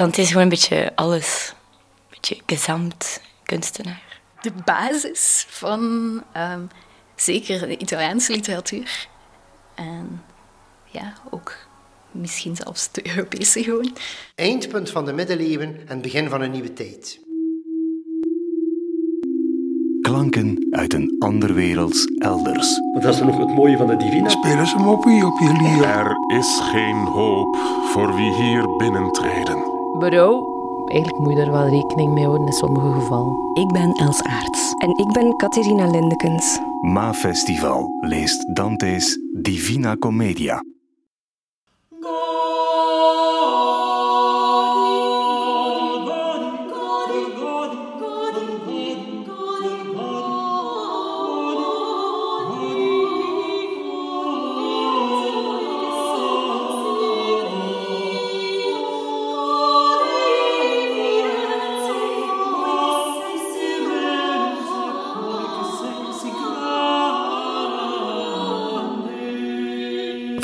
Dante is gewoon een beetje alles. Een beetje gezamt kunstenaar. De basis van um, zeker de Italiaanse literatuur. En ja, ook misschien zelfs de Europese gewoon. Eindpunt van de middeleeuwen en begin van een nieuwe tijd. Klanken uit een ander werelds elders. Wat dat is nog het mooie van de Divina. Spelen ze moppie op je lier. Er is geen hoop voor wie hier binnentreden. Bureau. Eigenlijk moet je daar wel rekening mee houden in sommige gevallen. Ik ben Els Aarts. En ik ben Catharina Lindekens. Ma Festival leest Dante's Divina Commedia.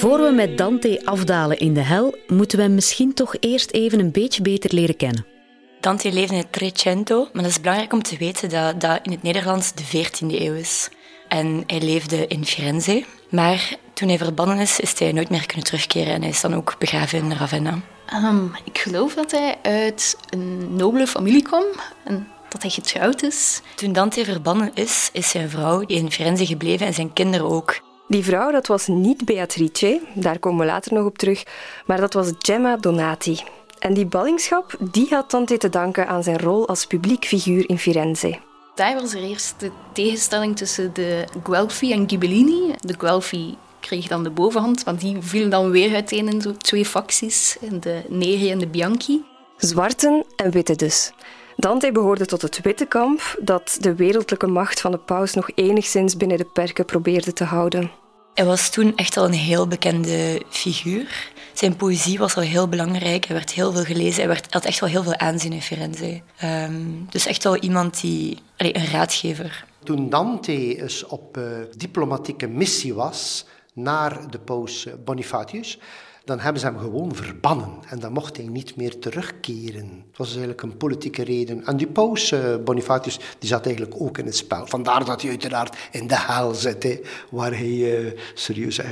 Voor we met Dante afdalen in de hel, moeten we hem misschien toch eerst even een beetje beter leren kennen. Dante leefde in het Trecento, maar dat is belangrijk om te weten dat dat in het Nederlands de 14e eeuw is. En hij leefde in Firenze, maar toen hij verbannen is, is hij nooit meer kunnen terugkeren en hij is dan ook begraven in Ravenna. Um, ik geloof dat hij uit een nobele familie kwam en dat hij getrouwd is. Toen Dante verbannen is, is zijn vrouw in Firenze gebleven en zijn kinderen ook. Die vrouw, dat was niet Beatrice, daar komen we later nog op terug, maar dat was Gemma Donati. En die ballingschap die had Dante te danken aan zijn rol als publiek figuur in Firenze. Daar was er eerst de tegenstelling tussen de Guelfi en Ghibellini. De Guelfi kreeg dan de bovenhand, want die vielen dan weer uiteen in zo twee facties, de Neri en de Bianchi. Zwarten en witte dus. Dante behoorde tot het witte kamp dat de wereldlijke macht van de paus nog enigszins binnen de perken probeerde te houden. Hij was toen echt al een heel bekende figuur. Zijn poëzie was al heel belangrijk. Hij werd heel veel gelezen. Hij werd, had echt wel heel veel aanzien in Firenze. Um, dus echt wel iemand die... Allez, een raadgever. Toen Dante eens op uh, diplomatieke missie was naar de paus Bonifatius, dan hebben ze hem gewoon verbannen. En dan mocht hij niet meer terugkeren. Het was eigenlijk een politieke reden. En die paus, uh, Bonifatius, die zat eigenlijk ook in het spel. Vandaar dat hij uiteraard in de hel zit, waar hij uh, serieus uh,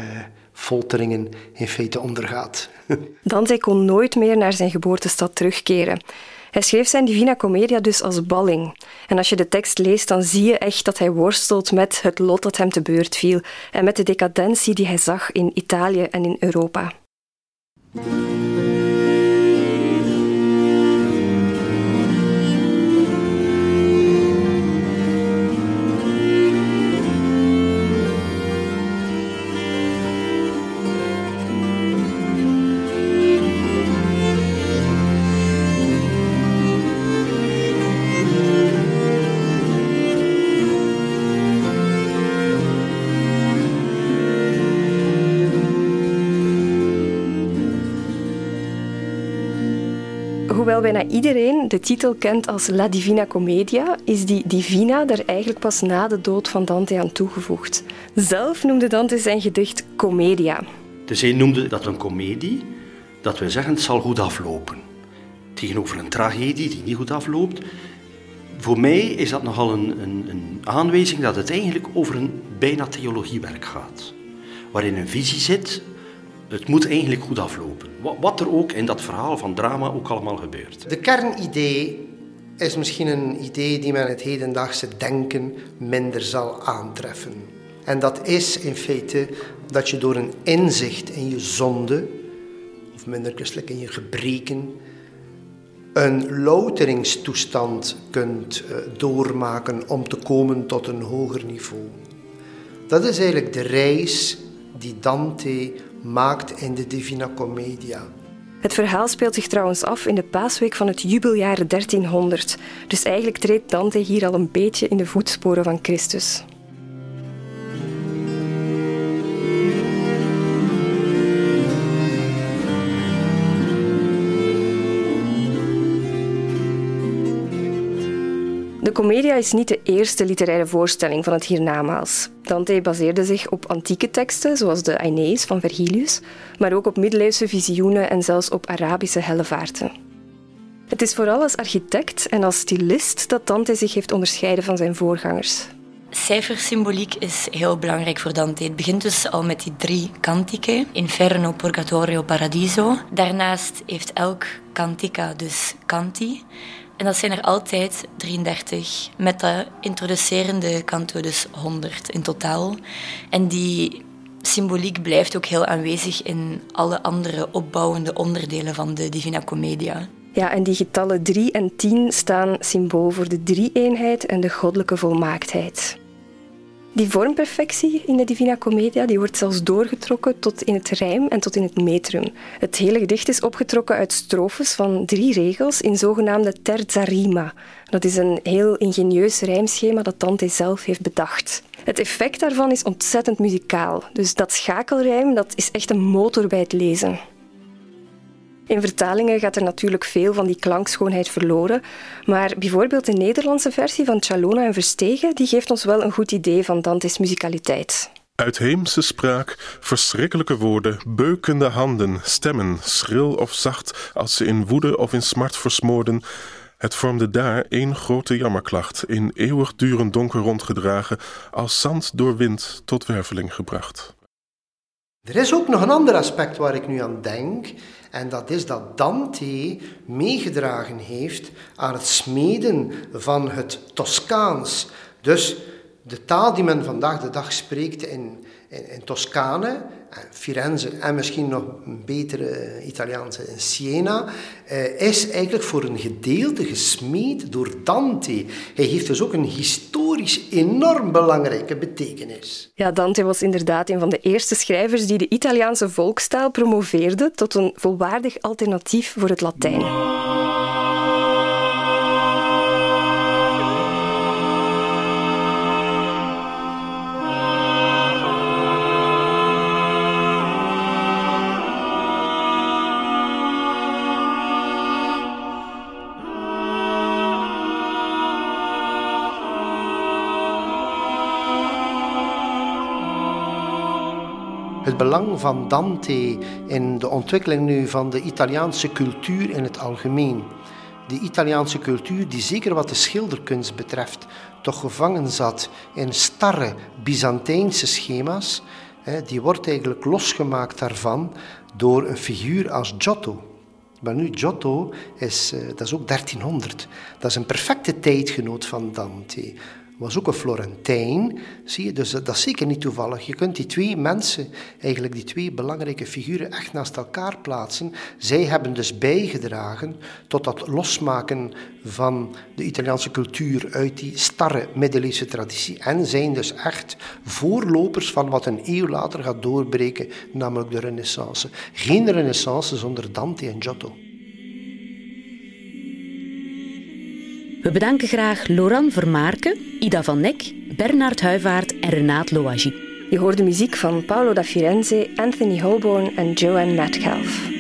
folteringen in feite ondergaat. Dante kon nooit meer naar zijn geboortestad terugkeren. Hij schreef zijn Divina Commedia dus als balling. En als je de tekst leest, dan zie je echt dat hij worstelt met het lot dat hem te beurt viel en met de decadentie die hij zag in Italië en in Europa. thank you. Hoewel bijna iedereen de titel kent als La Divina Commedia, is die Divina er eigenlijk pas na de dood van Dante aan toegevoegd. Zelf noemde Dante zijn gedicht Commedia. Dus hij noemde dat een komedie, dat we zeggen het zal goed aflopen. Tegenover een tragedie die niet goed afloopt. Voor mij is dat nogal een, een, een aanwijzing dat het eigenlijk over een bijna theologiewerk gaat. Waarin een visie zit het moet eigenlijk goed aflopen. Wat er ook in dat verhaal van drama ook allemaal gebeurt. De kernidee is misschien een idee die men het hedendaagse denken minder zal aantreffen. En dat is in feite dat je door een inzicht in je zonde, of minder christelijk in je gebreken, een louteringstoestand kunt eh, doormaken om te komen tot een hoger niveau. Dat is eigenlijk de reis die Dante maakt in de Divina Commedia. Het verhaal speelt zich trouwens af in de paasweek van het jubeljaar 1300. Dus eigenlijk treedt Dante hier al een beetje in de voetsporen van Christus. De Commedia is niet de eerste literaire voorstelling van het hiernamaals. Dante baseerde zich op antieke teksten, zoals de Aeneis van Vergilius, maar ook op middeleeuwse visioenen en zelfs op Arabische hellevaarten. Het is vooral als architect en als stylist dat Dante zich heeft onderscheiden van zijn voorgangers. Cijfersymboliek is heel belangrijk voor Dante. Het begint dus al met die drie cantiche: Inferno, Purgatorio, Paradiso. Daarnaast heeft elk cantica dus canti. En dat zijn er altijd 33, met de introducerende canto dus 100 in totaal. En die symboliek blijft ook heel aanwezig in alle andere opbouwende onderdelen van de Divina Commedia. Ja, en die getallen 3 en 10 staan symbool voor de drie-eenheid en de goddelijke volmaaktheid. Die vormperfectie in de Divina Commedia die wordt zelfs doorgetrokken tot in het rijm en tot in het metrum. Het hele gedicht is opgetrokken uit strofes van drie regels in zogenaamde terza rima. Dat is een heel ingenieus rijmschema dat Dante zelf heeft bedacht. Het effect daarvan is ontzettend muzikaal. Dus dat schakelrijm dat is echt een motor bij het lezen. In vertalingen gaat er natuurlijk veel van die klankschoonheid verloren, maar bijvoorbeeld de Nederlandse versie van Chalona en Verstegen die geeft ons wel een goed idee van Dante's muzikaliteit. Uitheemse spraak, verschrikkelijke woorden, beukende handen, stemmen, schril of zacht, als ze in woede of in smart versmoorden. Het vormde daar één grote jammerklacht, in eeuwigdurend donker rondgedragen, als zand door wind tot werveling gebracht. Er is ook nog een ander aspect waar ik nu aan denk. En dat is dat Dante meegedragen heeft aan het smeden van het Toscaans. Dus de taal die men vandaag de dag spreekt in, in, Toscane Firenze en misschien nog een betere Italiaanse in Siena, eh, is eigenlijk voor een gedeelte gesmeed door Dante. Hij heeft dus ook een historisch enorm belangrijke betekenis. Ja, Dante was inderdaad een van de eerste schrijvers die de Italiaanse volkstaal promoveerde tot een volwaardig alternatief voor het Latijn. Het belang van Dante in de ontwikkeling nu van de Italiaanse cultuur in het algemeen. Die Italiaanse cultuur die zeker wat de schilderkunst betreft toch gevangen zat in starre Byzantijnse schema's, die wordt eigenlijk losgemaakt daarvan door een figuur als Giotto. Maar nu, Giotto is, eh, dat is ook 1300. Dat is een perfecte tijdgenoot van Dante was ook een Florentijn. Zie je, dus dat is zeker niet toevallig. Je kunt die twee mensen, eigenlijk die twee belangrijke figuren, echt naast elkaar plaatsen. Zij hebben dus bijgedragen tot dat losmaken van de Italiaanse cultuur uit die starre middeleeuwse traditie. En zijn dus echt voorlopers van wat een eeuw later gaat doorbreken, namelijk de Renaissance. Geen Renaissance zonder Dante en Giotto. We bedanken graag Laurent Vermaarke, Ida van Nek, Bernard Huivaert en Renaat Loagi. Je hoorde muziek van Paolo da Firenze, Anthony Holborn en Joanne Metcalf.